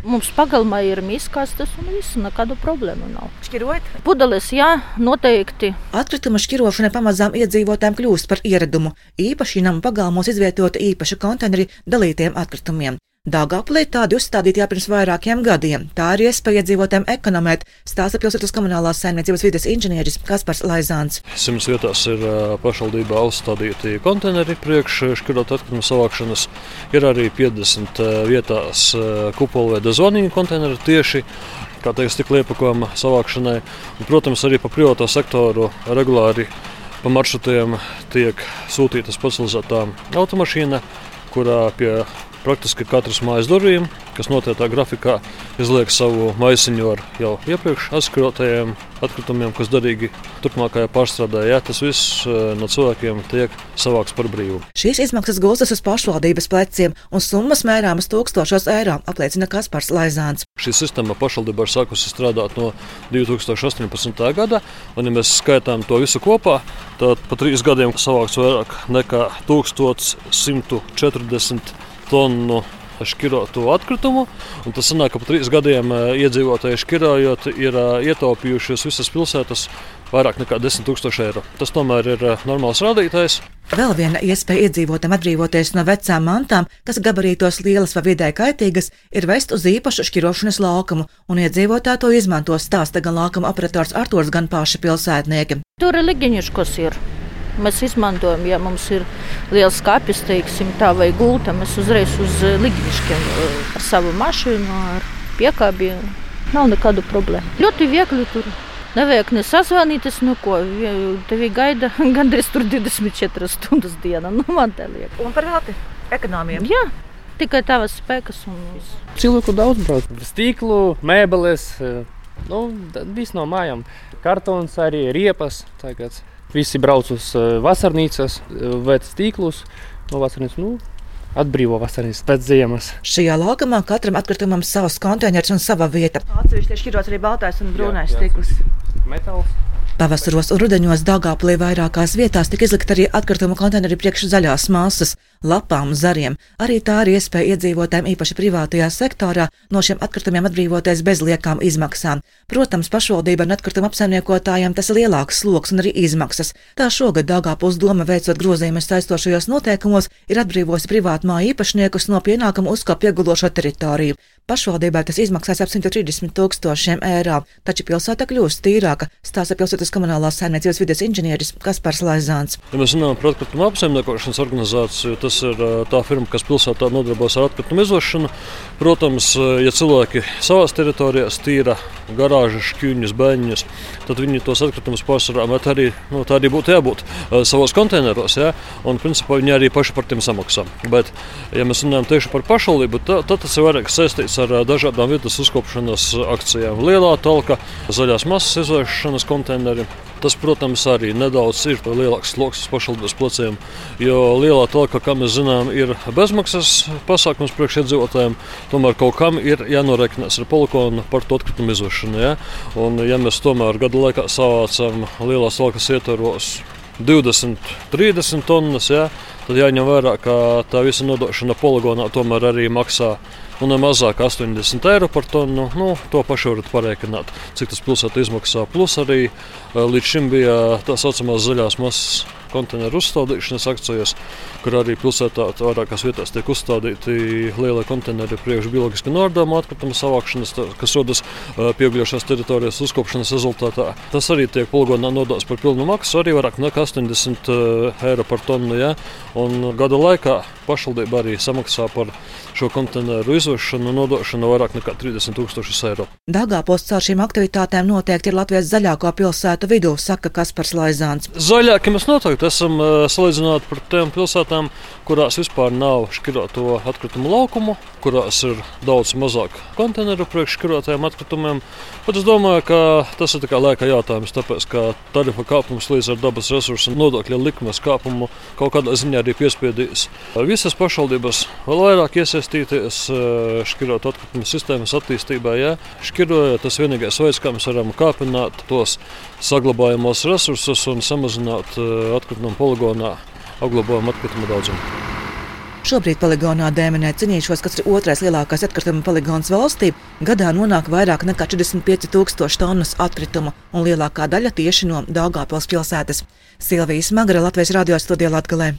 Mums pagalmā ir miskastes un viss, nekādu problēmu nav. Šķirot? Pudeles, jā, noteikti. Atkrituma šķirošana pamazām iedzīvotājiem kļūst par ieradumu. Īpaši nama pagalmos izvietota īpaša konteineri dalītiem atkritumiem. Dāngāplī tādi uzstādīti jau pirms vairākiem gadiem. Tā ir iespēja iedzīvotājiem ekonomēt, stāsta pilsētas komunālās saimniecības vides inženieris Kaspars Laizāns. Simts vietās ir pašvaldībā uzstādīti konteineri priekš šķirot atkritumu savākšanas. Ir arī 50 vietās kupolveida zvanīgu konteineru tieši kā teikt, stikla iepakojuma savākšanai. Un, protams, arī pa privāto sektoru regulāri pa maršrutiem tiek sūtīta specializētā automašīna, kurā pie praktiski katras mājas durvīm, kas noteiktā grafikā izliek savu maisiņu ar jau iepriekš atskrotajiem atkritumiem, kas derīgi turpmākajā pārstrādē. Jā, tas viss no cilvēkiem tiek savāks par brīvu. Šīs izmaksas gulstas uz pašvaldības pleciem un summas mērāmas tūkstošos eiro, apliecina Kaspars Laizāns. Šī sistēma pašvaldība ir sākusi strādāt no 2018. gada, un ja mēs skaitām to visu kopā, tad pa trīs gadiem savāks vairāk nekā 1140 tonu šķirotu atkritumu. Tas sanāk, ka pa trīs gadiem iedzīvotāji šķirojot, ir ietaupījušies visas pilsētas vairāk nekā 10 000 eiro. Tas tomēr ir normāls rādītājs. Vēl viena iespēja iedzīvotājiem atbrīvoties no vecām mantām, kas gabarītos lielas vai vidē kaitīgas, ir vest uz īpašu šķirošanas laukumu, un iedzīvotāji to izmanto stāsta gan laukuma operators Arturs, gan paši pilsētnieki. Tur ir ligiņuškos ir. Mēs izmantojam, ja mums ir liels skāpis, teiksim, tā vai gulta, mēs uzreiz uz ligniškiem ar savu mašīnu, ar piekābi. Nav nekādu problēmu. Ļoti viegli tur. Nevajag ne sazvanīties, nu ko. Tevi gaida gandrīz 24 stundas dienā. Nu, man te liek. Un par velti ekonomiem? Jā. Tikai tavas spēkas un viss. Cilvēku daudz brauc. Stīklu, mēbeles, nu, viss no mājām. Kartons arī, riepas. Tagad. Visi brauc uz vasarnīcas, veids tīklus no vasarnīcas. Nu, atbrīvo vasarnīcas pēc ziemas. Šajā laukumā katram atkritumam savs konteiners un sava vieta. Atsevišķi ir šķirots arī baltais un brūnais stikls. Metāls. Pavasaros un rudenos Dāngāplī vairākās vietās tika izlikt arī atkritumu konteineri priekš zaļās masas, lapām, zariem. Arī tā ir iespēja iedzīvotājiem, īpaši privātajā sektorā, no šiem atkritumiem atbrīvoties bez liekām izmaksām. Protams, pašvaldība un atkritumu apsaimniekotājiem tas ir lielāks sloks un arī izmaksas. Tā šogad Dāngāpils doma veicot grozījumus saistošajos noteikumos ir atbrīvojusi privātu māju īpašniekus no pienākumu uzkāpt iegulošo teritoriju. Pašvaldībai tas izmaksās ap 130 tūkstošiem eiro, taču pilsēta kļūst tīrāka, stāsta pilsētas komunālās saimniecības vides inženieris Kaspars Laizāns. Ja mēs runājam par atkritumu apsaimniekošanas organizāciju, tas ir tā firma, kas pilsētā nodarbojas ar atkritumu izvešanu. Protams, ja cilvēki savās teritorijās tīra garāžas, šķūņus, bēņus, tad viņi tos atkritumus pārsvarā met arī, nu, tā arī būtu jābūt savos konteineros, ja? un principā viņi arī paši par tiem samaksā. Bet, ja mēs runājam tieši par pašvaldību, tad, tad tas ir vairāk saistīts ar dažādām vietas uzkopšanas akcijām. Lielā talka, zaļās masas izvēršanas konteineri. Tas, protams, arī nedaudz ir lielāks sloks uz pašvaldības pleciem, jo lielā talka, kā mēs zinām, ir bezmaksas pasākums priekšiedzīvotājiem. Tomēr kaut kam ir jānoreikinās ar polikonu par to atkritumu izvešanu. Ja? Un, ja mēs tomēr gadu laikā savācam lielās talkas ietvaros 20, 30 tonnas, ja, tad jāņem vērā, ka tā visa nodošana poligonā tomēr arī maksā nu, ne mazāk 80 eiro par tonu. Nu, to pašu varat parēķināt, cik tas pilsētā izmaksā. Plus arī līdz šim bija tā saucamās zaļās masas konteineru uzstādīšanas akcijas, kur arī pilsētā vairākās vietās tiek uzstādīti lielie konteineri priekš bioloģiski nordāmu atkritumu savākšanas, kas rodas pieaugušās teritorijas uzkopšanas rezultātā. Tas arī tiek poligonā nodots par pilnu maksu, arī vairāk nekā 80 eiro par tonu. Ja? Un gada laikā pašvaldība arī samaksā par šo konteineru izvešanu un nodošanu vairāk nekā 30 tūkstošus eiro. Dāngāpos caur šīm aktivitātēm noteikti ir Latvijas zaļāko pilsētu vidū, saka Kaspars Laizāns. Zaļāki mēs noteikti esam salīdzināti par tām pilsētām, kurās vispār nav šķiroto atkritumu laukumu, kurās ir daudz mazāk konteineru priekš šķirotajiem atkritumiem. Bet es domāju, ka tas ir laika jautājums, tāpēc ka tarifa kāpums līdz ar dabas resursu nodokļa likmes kāpumu kaut kādā ziņā arī piespiedīs visas pašvaldības vēl vairāk iesaistīties šķirot atkritumu sistēmas attīstībā. Ja? Šķirojot, tas vienīgais veids, kā mēs varam kāpināt tos saglabājamos resursus un samazināt atkritumu poligonā apglabājumu atkritumu daudzumu. Šobrīd poligonā Dēmenē cenīšos, kas ir otrais lielākais atkrituma poligons valstī, gadā nonāk vairāk nekā 45 tūkstoši tonnas atkritumu, un lielākā daļa tieši no Daugāpils pilsētas. Silvijas Magra Latvijas radio studijā Latgalē.